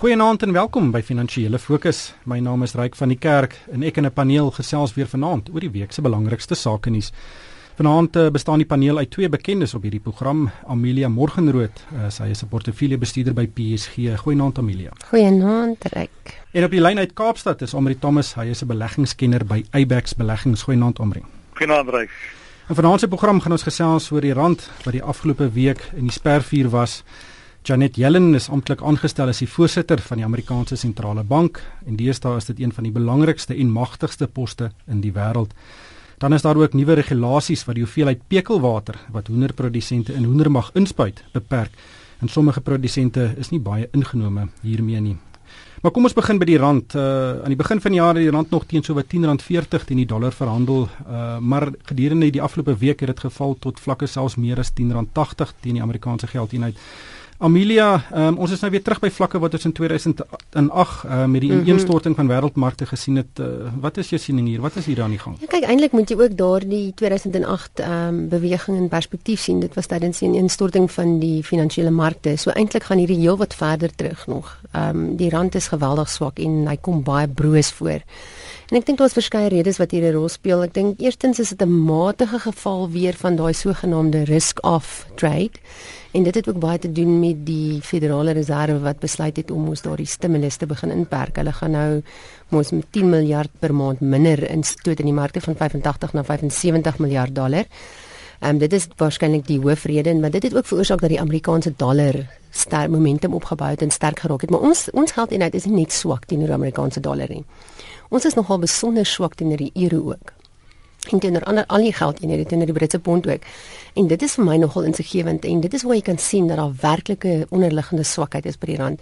Goeienaand en welkom by Finansiële Fokus. My naam is Ryk van die Kerk en ek en 'n paneel gesels weer vanaand oor die week se belangrikste sake nuus. Vanaand uh, bestaan die paneel uit twee bekendes op hierdie program, Amelia Morgenrood, uh, sy is 'n portefeuljebestuurder by PSG. Goeienaand Amelia. Goeienaand Ryk. En op die lyn uit Kaapstad is Omri Thomas, hy is 'n beleggingskenner by Eyebax Beleggings. Goeienaand Omri. Goeienaand Ryk. En vanaand se program gaan ons gesels oor die rand wat die afgelope week in die spervuur was. Janet Yellen is amptelik aangestel as die voorsitter van die Amerikaanse sentrale bank en deesdae is dit een van die belangrikste en magtigste poste in die wêreld. Dan is daar ook nuwe regulasies wat die hoeveelheid pekelwater wat hoenderprodusente in hoender mag inspuit beperk. En sommige produsente is nie baie ingenome hiermee nie. Maar kom ons begin by die rand. Uh aan die begin van die jaar het die rand nog teen so wat R10.40 teen die dollar verhandel. Uh maar gedurende die afgelope week het dit geval tot vlakke selfs meer as R10.80 teen die Amerikaanse geldeenheid. Amelia, um, ons is nou weer terug by vlakke wat ons in 2008 uh, met die ineenstorting van wêreldmarkte gesien het. Uh, wat is jou siening hier? Wat is hier aan die gang? Ja, kyk, eintlik moet jy ook daardie 2008 ehm um, beweging in perspektief sien. Dit was tydens die ineenstorting van die finansiële markte. So eintlik gaan hierdie heel wat verder terug nog. Ehm um, die rand is geweldig swak en hy kom baie broos voor. En ek dink daar's verskeie redes wat hier 'n rol speel. Ek dink eerstens is dit 'n matige geval weer van daai sogenaamde risk-off trade. En dit het ook baie te doen met die Federale Reserve wat besluit het om ons daardie stimulus te begin inperk. Hulle gaan nou mos met 10 miljard per maand minder instoot in die markte van 85 na 75 miljard dollar. Ehm um, dit is waarskynlik die hoofrede, maar dit het ook veroorsaak dat die Amerikaanse dollar sterk momentum opgebou het en sterk geraak het. Maar ons ons geldeenheid is nie swak teenoor die Amerikaanse dollar nie. Ons is nogal besonder swak teenoor die euro ook en teenoor ander al die geld eenhede teenoor die Britse pond ook. En dit is vir my nogal insiggewend en dit is waar jy kan sien dat daar werklike onderliggende swakheid is by die rand.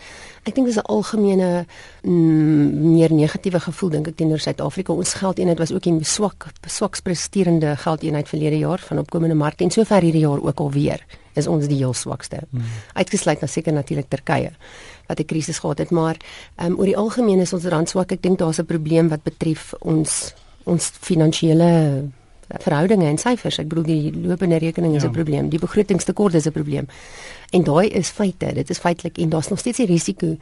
Ek dink dis 'n algemene mm, meer negatiewe gevoel dink ek teenoor Suid-Afrika. Ons geldeenheid was ook 'n swak swaks presterende geldeenheid verlede jaar van opkomende markte en sover hierdie jaar ook alweer is ons die heel swakste. Hmm. Uitgesluit na seker natuurlik Turkye wat 'n krisis gehad het, maar um, oor die algemeen is ons rand swak. Ek dink daar's 'n probleem wat betref ons ons finansiële verhoudinge en syfers. Ek bedoel die lopende rekening is 'n ja. probleem, die begrotingstekort is 'n probleem. En daai is feite, dit is feitelik en daar's nog steeds 'n risiko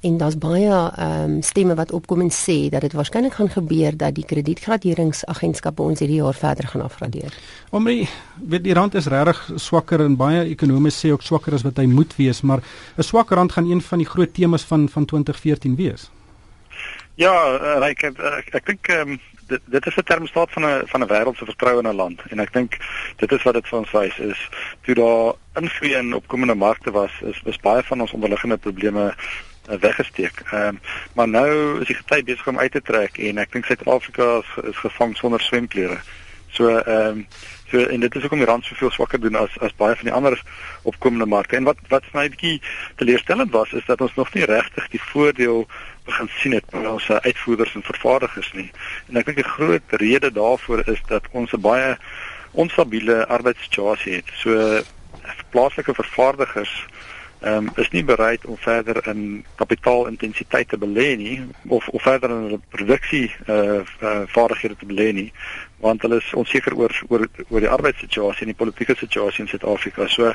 en daar's baie ehm um, stemme wat opkom en sê dat dit waarskynlik gaan gebeur dat die kredietgraderingsagentskappe ons hierdie jaar verder gaan afgradeer. Omre, weet die rand is regtig swakker en baie ekonomie sê ook swakker as wat hy moet wees, maar 'n swak rand gaan een van die groot temas van van 2014 wees. Ja, uh, ek ek, ek, ek dink ehm um, dit dit is 'n termstaat van 'n van 'n wêreld se vertroue in 'n land en ek dink dit is wat dit vir ons wys is toe daar invloed in opkomende markte was is is baie van ons onderliggende probleme uh, weggesteek. Ehm um, maar nou is die gety besig om uit te trek en ek dink Suid-Afrika is, is gevang sonder swemklere. So ehm um, so en dit is hoekom die rand soveel swakker doen as as baie van die ander opkomende markte. En wat wat vir my 'n bietjie teleurstellend was is dat ons nog nie regtig die voordeel begin sien het by ons uitvoerders en vervaardigers nie. En ek dink 'n groot rede daarvoor is dat ons 'n baie onstabiele arbeidssituasie het. So plaaslike vervaardigers um, is nie bereid om verder in kapitaalintensiteit te belê nie of of verder in produksie eh uh, uh, vaardighede te belê nie want hulle is onseker oor oor oor die arbeidssituasie en die politieke situasie in Suid-Afrika. So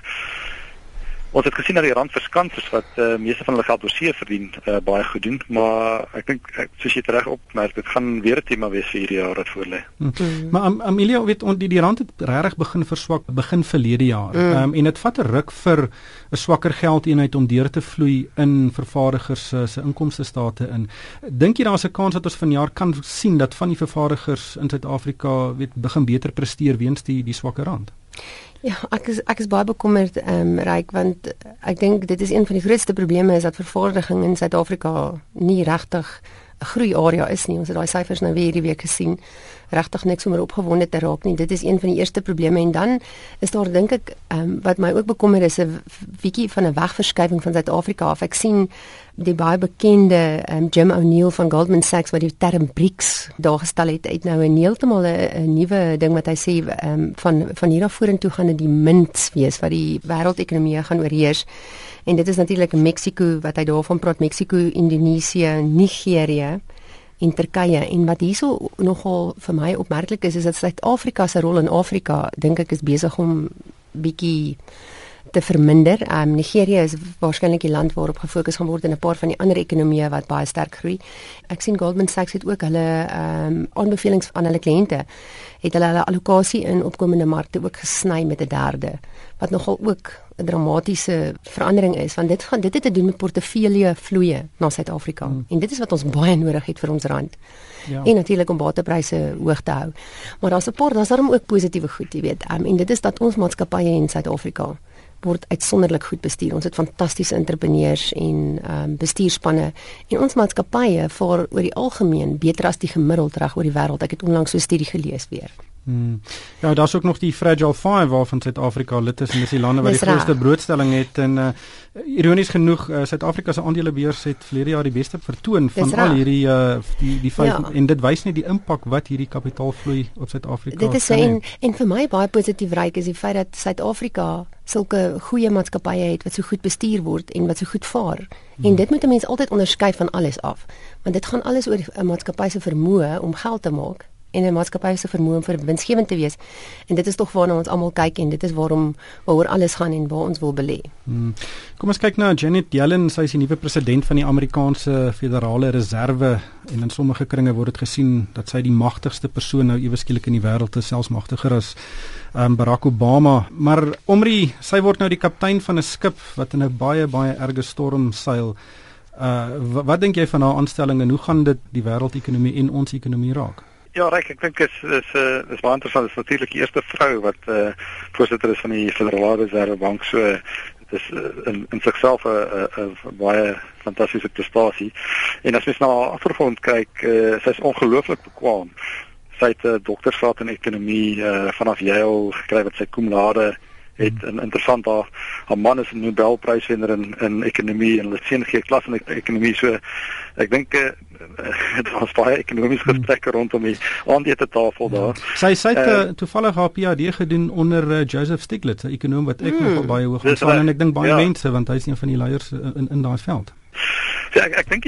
Ons het gesien dat die rand verskans is wat uh, meeste van hulle geld oorsee verdien uh, baie goed doen, maar ek dink soos jy reg opmerk, dit gaan weer 'n tema wees vir hierdie jaar wat voorlê. Hmm. Mm. Maar um, Amelia weet on, die die rand het regtig begin verswak begin verlede jaar. Mm. Um, en dit vat 'n ruk vir 'n swakker geldeenheid om deur te vloei in vervaardigers se se inkomste state in. Dink jy daar's 'n kans dat ons vanjaar kan sien dat van die vervaardigers in Suid-Afrika weet begin beter presteer weens die die swakker rand? Ja, ek is ek is baie bekommerd ehm um, Ryk want ek dink dit is een van die grootste probleme is dat vervaardiging in Suid-Afrika nie regtig 'n groei area is nie. Ons het daai syfers nou weer hierdie week gesien. Regtig niks om opgewonde te raak nie. Dit is een van die eerste probleme en dan is daar dink ek ehm um, wat my ook bekommer is 'n bietjie van 'n wegverskuiving van Suid-Afrika af. Ek sien die baie bekende um, Jim O'Neill van Goldman Sachs wat die term BRICS daar gestel het uit nou 'n heeltemal 'n nuwe ding wat hy sê um, van van hier af vorentoe gaan dit die munt wees wat die wêreldekonomie gaan oorheers. En dit is natuurlik Mexiko wat hy daarvan praat Mexiko, Indonesië, Nigerië en Turkye en wat hierso nogal vir my opmerklik is is dat Suid-Afrika se rol in Afrika dink ek is besig om bietjie te verminder. Ehm um, Nigerië is waarskynlik die land waarop gefokus gaan word en 'n paar van die ander ekonomieë wat baie sterk groei. Ek sien Goldman Sachs het ook hulle ehm um, aanbevelings aan hulle kliënte het hulle hulle allocasie in opkomende markte ook gesny met 'n derde wat nogal ook 'n dramatiese verandering is want dit gaan dit het te doen met portefeulje vloeye na Suid-Afrika hmm. en dit is wat ons baie nodig het vir ons rand. Ja. En natuurlik om waterpryse hoog te hou. Maar daar's 'n paar daar's daarom ook positiewe goed, jy weet. Um, en dit is dat ons maatskappye in Suid-Afrika word uitsonderlik goed bestuur. Ons het fantastiese entrepreneurs en ehm um, bestuurspanne en ons maatskappye vaar oor die algemeen beter as die gemiddeld reg oor die wêreld. Ek het onlangs so 'n studie gelees weer. Hmm. Ja, daar's ook nog die Fragile 5 waarvan Suid-Afrika lid is en dis die lande wat die grootste broodstelling het en uh, ironies genoeg uh, Suid-Afrika se aandelebeurs het verlede jaar die beste vertoon van al hierdie uh, die die vyf ja. en dit wys net die impak wat hierdie kapitaalvloei op Suid-Afrika het. Dit is en, en vir my baie positief ryk is die feit dat Suid-Afrika sulke goeie maatskappye het wat so goed bestuur word en wat so goed vaar. Hmm. En dit moet 'n mens altyd onderskei van alles af, want dit gaan alles oor 'n maatskappy se vermoë om geld te maak en 'n maatskappy se vermoë om vir winsgewend te wees. En dit is tog waarna ons almal kyk en dit is waarom waaroor alles gaan en waar ons wil belê. Hmm. Kom ons kyk na Janet Yellen, sy is die nuwe president van die Amerikaanse Federale Reserve en in sommige kringe word dit gesien dat sy die magtigste persoon nou ewe skielik in die wêreld is, selfs magtiger as um, Barack Obama. Maar Omri, sy word nou die kaptein van 'n skip wat in 'n baie baie erge storm seil. Uh wat, wat dink jy van haar aanstelling en hoe gaan dit die wêreldekonomie en ons ekonomie raak? Ja, reg, ek dink is is uh, is baie interessant. Is natuurlik die eerste vrou wat eh uh, voorsitter is van die Federale Reserve Bank. So dit is uh, in in sigself 'n 'n baie fantastiese prestasie. En as mens na haar agtergrond kyk, eh uh, sy is ongelooflik bekwaam. Sy het 'n uh, doktorsgraad in ekonomie eh uh, vanaf Yale gekry wat sy cum laude het 'n interessant haar haar man is 'n Nobelpryswenner in in ekonomie en hulle seun gee klas in ekonomie so ek dink uh, dit was baie ekonomiese hmm. gesprekke rondom die aandete tafel ja. daar. Sy sy het uh, toevallig haar PhD gedoen onder uh, Joseph Stiglitz, 'n ekonom wat ek mm, nogal baie hoog aansien en ek dink baie ja. mense want hy is een van die leiers in in daai veld. Ja, ek ek dink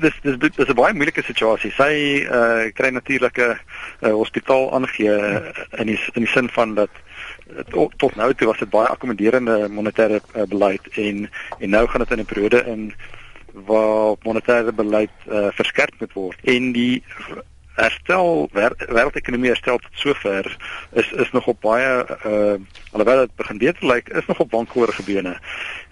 dis dis dis 'n baie moeilike situasie. Sy uh, kry natuurlik 'n hospitaal aangegee in die in die sin van dat tot, tot nou toe was dit baie akkommoderende monetêre uh, beleid en en nou gaan dit in 'n periode in waar monetêre beleid uh, verskerp moet word en die herstel wêreldekonomie herstel tot sover is is nog op baie uh alhoewel dit begin beter lyk is nog op bankhoor gebene.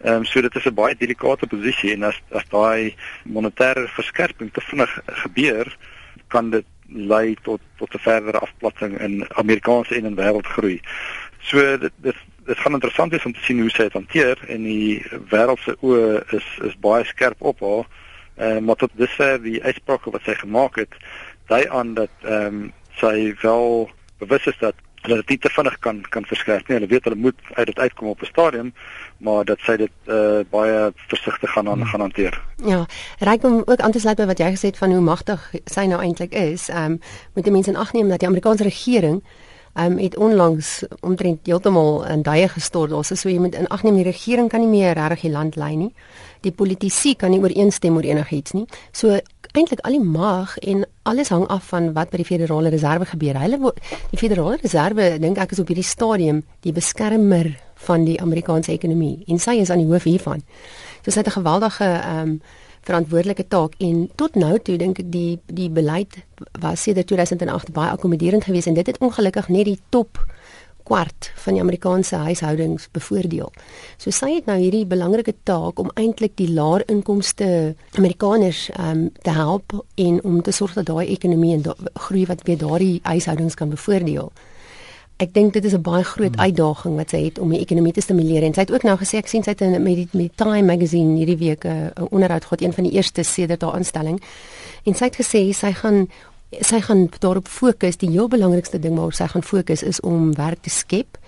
Ehm um, so dit is 'n baie delikate posisie en as as daai monetêre verskerping te vinnig gebeur kan dit lei tot tot 'n verdere afplatting in Amerikaanse en in wêreldgroei. So dit dit dit gaan interessant wees om te sien hoe sy dit hanteer en die wêreld se oë is is baie skerp op haar. Ehm uh, maar tot dusver die uitsprake wat sy gemaak het, dui aan dat ehm um, sy wel bewus is dat hulle dit te vinnig kan kan verskerp. Nee, hulle weet hulle moet uit dit uitkom op 'n stadium, maar dat sy dit uh, baie versigtig gaan aan, gaan hanteer. Ja, reik om ook aan te sluit by wat jy gesê het van hoe magtig sy nou eintlik is. Ehm um, moet die mense in ag neem dat die Amerikaanse regering um, het onlangs omtrent heeltemal in duie gestort. Ons is so jy moet in ag neem die regering kan nie meer regtig die land lei nie. Die politici kan nie ooreenstem oor enigiets nie. So eintlik al die mag en alles hang af van wat by die Federale Reserve gebeur. Hulle die Federale Reserve dink ek is op hierdie stadium die beskermer van die Amerikaanse ekonomie en sy is aan die hoof hiervan. So sy het 'n geweldige ehm um, verantwoordelike taak en tot nou toe dink ek die die beleid was sedert 2008 baie akkommoderend geweest en dit het ongelukkig net die top kwart van die Amerikaanse huishoudings bevoordeel. So sy het nou hierdie belangrike taak om eintlik die laer inkomste Amerikaners um, te help en om te sorg dat daai ekonomie en da groei wat weer daardie huishoudings kan bevoordeel ek dink dit is 'n baie groot hmm. uitdaging wat sy het om die ekonomie te stimuleer. En sy het ook nou gesê ek sien sy het in met die Time magazine hierdie week eh, 'n onderhoud gehad een van die eerste sedert haar aanstelling en sy het gesê sy gaan sy gaan daarop fokus die heel belangrikste ding waarop sy gaan fokus is om werk te skep.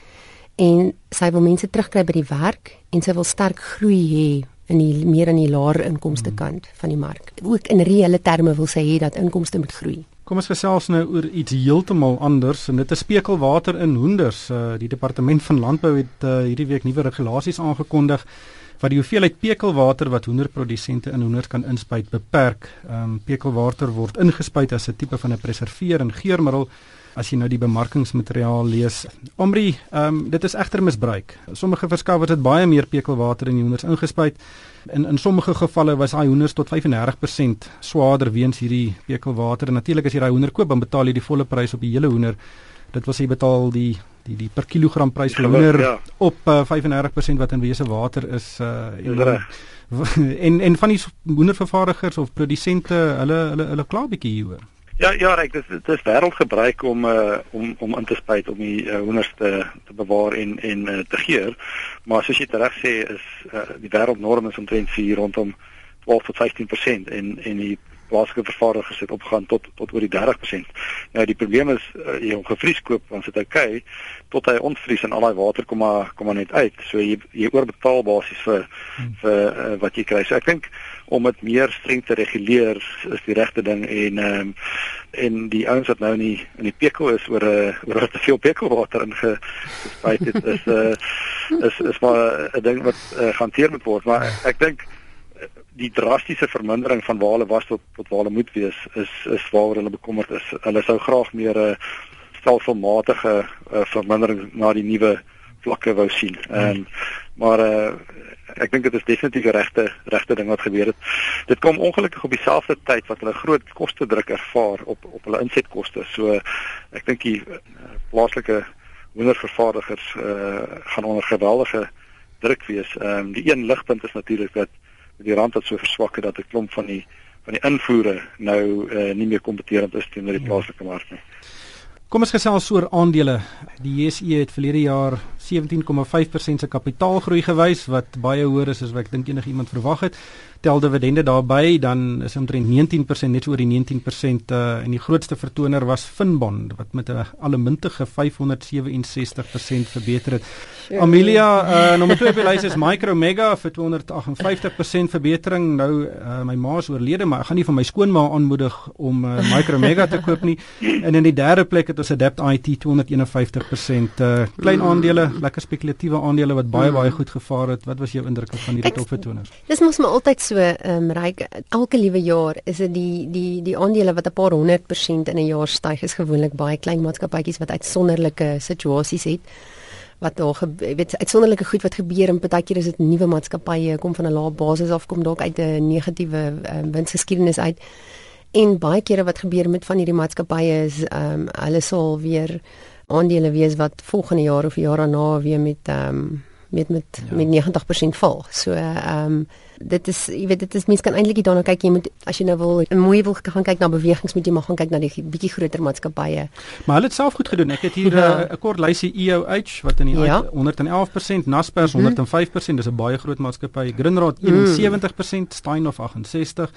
En sy wil mense terugkry by die werk en sy wil sterk groei hê in die meer aan die laer inkomste hmm. kant van die mark. Ook in reële terme wil sy hê dat inkomste moet groei Kom ons gesels nou oor iets heeltemal anders en dit is spekelwater in hoenders. Uh, die departement van landbou het uh, hierdie week nuwe regulasies aangekondig wat die hoeveelheid pekelwater wat hoenderprodusente in hoenders kan inspuit beperk. Ehm um, pekelwater word ingespuit as 'n tipe van 'n preserveer en geurmiddel as jy nou die bemarkingsmateriaal lees. Omri, ehm um, dit is egter misbruik. Sommige verskaffers het baie meer pekelwater in die hoenders ingespuit. In in sommige gevalle was daai hoenders tot 35% swaarder weens hierdie pekelwater. En natuurlik as jy daai hoender koop, dan betaal jy die volle prys op die hele hoender. Dit was jy betaal die die die per kilogram prys vir hoender ja. op uh, eh, 35% wat in wese water is uh en, en en van die hoendervervaardigers of produsente, hulle hulle hulle kla bietjie hieroor. Ja ja, reg, dit dit is wêreldgebruik om uh, om om in te spuit om die uh, hoenders te te bewaar en en uh, te geur. Maar soos jy reg sê is uh, die wêreldnorm is omtrent vir rondom 12 tot 15% en en die plaaslike vervaardigers het opgegaan tot tot oor die 30%. Nou die probleem is uh, jy hom gevries koop want dit okay tot hy ontvries en al daai water kom maar kom maar net uit. So jy jy oorbetaal basies vir hmm. vir uh, wat jy kry. So ek dink om dit meer streng te reguleer is die regte ding en ehm um, en die ouens wat nou in die in die pekel is oor 'n uh, eh, oor te veel pekelwater ingespuit het is 'n uh, is is maar 'n ding wat uh, gehanteer moet word maar ek dink die drastiese vermindering van waar hulle was tot tot waar hulle moet wees is is waaroor hulle bekommerd is. Hulle sou graag meer 'n uh, stelselmatige uh, vermindering na die nuwe vlakke wou sien. Ehm um, maar uh, ek dink dit is definitief die regte regte ding wat gebeur het. Dit kom ongelukkig op dieselfde tyd wat hulle groot koste druk ervaar op op hulle insetkoste. So ek dink die uh, plaaslike hoendervervaardigers uh, gaan onder geweldige druk wees. Ehm um, die een ligpunt is natuurlik dat die rand het so verswak het dat 'n klomp van die van die invoere nou uh, nie meer kompeterend is teenoor die ja. plaaslike mark nie. Kom ons gesels oor aandele. Die JSE het verlede jaar 17,5% se kapitaalgroei gewys wat baie hoër is as wat ek dink enigiemand verwag het tel dividende daarbey dan is omtrent 19% net so oor die 19% uh, en die grootste vertoner was Finbond wat met 'n allemintige 567% verbeter het. Ja. Amelia uh, nommer 2 op die lys is Micromega vir 258% verbetering. Nou uh, my ma is oorlede maar ek gaan nie van my skoonma aanmoedig om uh, Micromega te koop nie. En in die derde plek het ons Adapt IT 251% uh, klein aandele, lekker spekulatiewe aandele wat baie baie goed gevaar het. Wat was jou indrukke van hierdie topvertoners? Dis mos maar altyd so ehm um, ryk elke liewe jaar is dit die die die aandele wat 'n paar honderd persent in 'n jaar styg is gewoonlik baie klein maatskappytjies wat uitsonderlike situasies het wat daar weet uitsonderlike goed wat gebeur en baie keer is dit nuwe maatskappye kom van 'n lae basis af kom dalk uit 'n negatiewe um, winsgeskiedenis uit en baie kere wat gebeur met van hierdie maatskappye is ehm um, hulle sal weer aandele wees wat volgende jaar of jaar daarna weer met ehm um, met met ja. met 90% val. So ehm um, dit is jy weet dit is mense kan eintlik daarna kyk jy moet as jy nou wil 'n mooi wil gaan kyk na bewegings moet jy maar gaan kyk na die bietjie groter maatskappye. Maar hulle het self goed gedoen. Ek het hier 'n ja. uh, kort lysie EOH wat in die ja. 111%, Naspers 105%, mm -hmm. dis 'n baie groot maatskappy. Grindrod 71%, mm. Steinhoff 68%.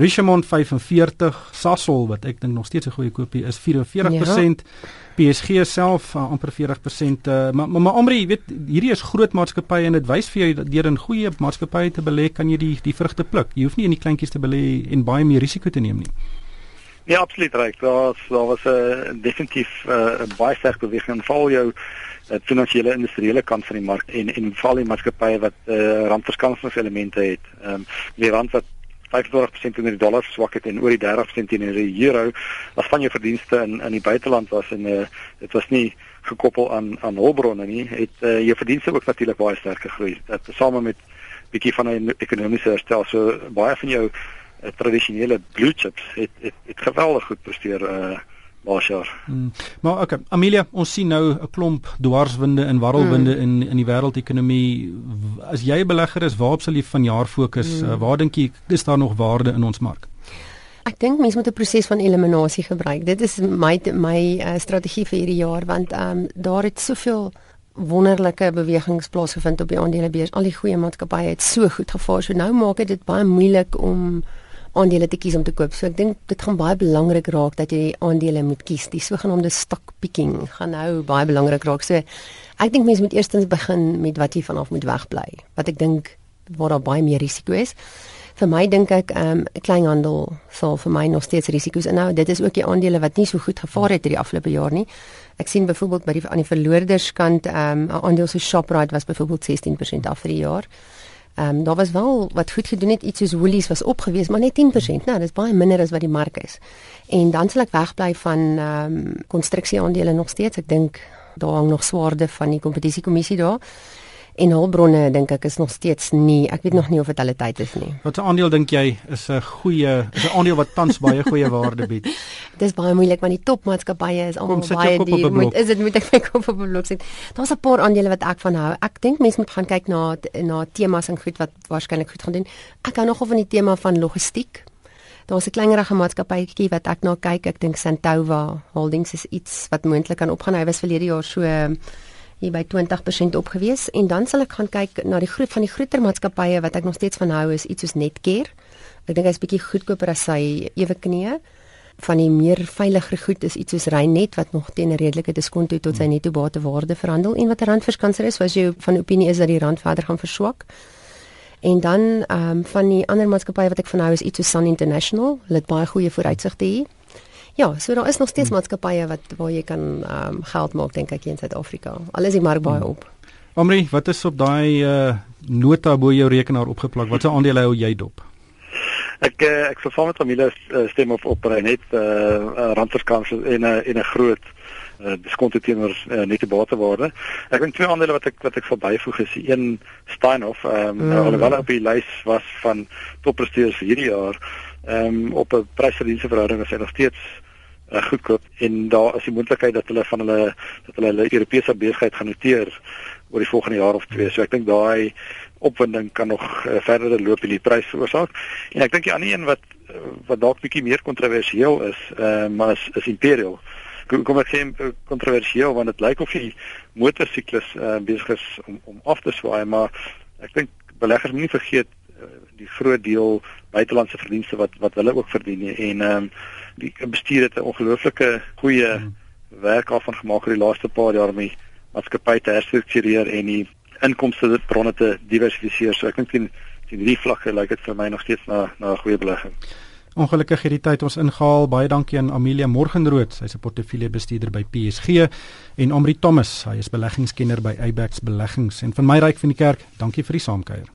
Richemont 45, Sasol wat ek dink nog steeds 'n goeie koopie is 44%. Ja. PSG self uh, amper 40%. Uh, maar maar, maar Omri, jy weet hierdie is groot maatskappye en dit wys vir jou dat deur in goeie maatskappye te belê kan jy die die vrugte pluk. Jy hoef nie in die kleintjies te belê en baie meer risiko te neem nie. Ja, absoluut reg. Daar was daar was 'n uh, definitief 'n uh, baie sterk beweging in val jou uh, finansiële industriële kant van die mark en en val die maatskappye wat uh, randverskansingselemente het. Ehm um, die rand wat 25% in die dollar swak het en oor die 30% in die euro as van jou verdienste in in die buiteland was en uh, dit was nie gekoppel aan aan hulpbronne nie het uh, jou verdienste ook natuurlik baie sterk gegroei. Dit same met bietjie van 'n ekonomiese herstel so baie van jou uh, tradisionele blue chips het het, het geweldig goed presteer uh, laas jaar. Hmm. Maar okay, Amelia, ons sien nou 'n klomp dwarswinde en warrelwinde hmm. in in die wêreldekonomie. As jy 'n belegger is, waarop sal jy vanjaar fokus? Hmm. Uh, waar dink jy is daar nog waarde in ons mark? Ek dink mense moet 'n proses van eliminasie gebruik. Dit is my my uh, strategie vir hierdie jaar want ehm um, daar het soveel wonderlike bewegings plaasgevind op die aandelebeurs. Al die goeie maatskappye het so goed gevaar. So nou maak dit baie moeilik om aandele te kies om te koop. So ek dink dit gaan baie belangrik raak dat jy aandele moet kies. Die sogenaamde stock picking gaan nou baie belangrik raak. So ek dink mense moet eerstens begin met wat jy vanaf moet wegbly. Wat ek dink waar daar baie meer risiko is. Vir my dink ek ehm um, kleinhandel sal vir my nog steeds risiko's inhou. Dit is ook die aandele wat nie so goed gevaar het hierdie afgelope jaar nie. Ek sien byvoorbeeld by die aan die verloorderskant ehm um, 'n aandeel so Shoprite was byvoorbeeld 16% af vir die jaar. Ehm um, daar was wel wat goed gedoen het iets soos Woolies was opgewees, maar net 10%. Nou, dis baie minder as wat die mark is. En dan sal ek wegbly van ehm um, konstruksieaandele nog steeds. Ek dink daar hang nog swaarde van die kompetisiekommissie daar en hulpbronne dink ek is nog steeds nie ek weet nog nie of dit hulle tyd is nie. Wat 'n aandeel dink jy is 'n goeie is 'n aandeel wat tans baie goeie waarde bied? Dit is baie moeilik want die topmaatskappye is almal baie duur. Moet is dit moet ek my kop op 'n blok sit. Daar's 'n paar aandele wat ek van hou. Ek dink mense moet gaan kyk na na temas en goed wat waarskynlik goed gaan doen. Ek hou nogal van die tema van logistiek. Daar's 'n kleinerige maatskappytjie wat ek na kyk. Ek dink Santova Holdings is iets wat moontlik kan opgaan. Hy was verlede jaar so hier by 20% opgewees en dan sal ek gaan kyk na die groot van die groter maatskappye wat ek nog steeds van hou is iets soos Netcare. Ek dink hy's bietjie goedkoper as sy eweknie. Van die meer veiliger goed is iets soos Reinet wat nog teen 'n redelike diskont tot sy netto batewaarde verhandel en wat 'n randverskanser is, was jy van opinie is dat die rand verder gaan verswak. En dan ehm um, van die ander maatskappye wat ek van hou is iets soos Sun International. Hulle het baie goeie vooruitsigte hier. Ja, so daar is nog steeds hmm. maatskappye wat waar jy kan ehm um, geld maak dink ek in Suid-Afrika. Al is die mark baie hmm. op. Omri, wat is op daai uh, nota bo jou rekenaar opgeplak? Wat se aandele hou jy dop? Ek uh, ek verval met familie uh, stem op op net eh uh, randverskans in 'n in 'n groot uh, diskont teenoor uh, net die batewaarde. Ek dink twee aandele wat ek wat ek verbyvoeg is een Steinhoff ehm um, mm. alhoewel op die lys was van toppresteerders vir hierdie jaar ehm um, op 'n prysverdienste verhouding is hy nog steeds uh, goedkoop en daar is die moontlikheid dat hulle van hulle dat hulle hulle Europese besigheid gaan noteer oor die volgende jaar of twee. So ek dink daai opwinding kan nog uh, verder loop in die prys veroorsaak. En ek dink die ander een wat wat dalk bietjie meer kontroversieel is, uh, maar is, is Imperial. Kom kom ek sê kontroversieel want dit lyk of die motorsiklus uh, besig is om om af te swaai, maar ek dink beleggers moet nie vergeet die groot deel buitelandse verdienste wat wat hulle ook verdien en ehm um, die bestuur het 'n ongelooflike goeie hmm. werk af van gemaak oor die laaste paar jaar om die maatskappy te herstruktureer en die inkomste bronne te diversifiseer. So ek dink teen teen hierdie vlakke lyk dit vir my nog steeds na na 'n goeie belegging. Ongelukkig het die tyd ons ingehaal. Baie dankie aan Amelia Morgenrood, sy's 'n portefeuljebestuurder by PSG en Omri Thomas, hy is beleggingskenner by Abax Beleggings en van my ryk van die kerk. Dankie vir die saamkuier.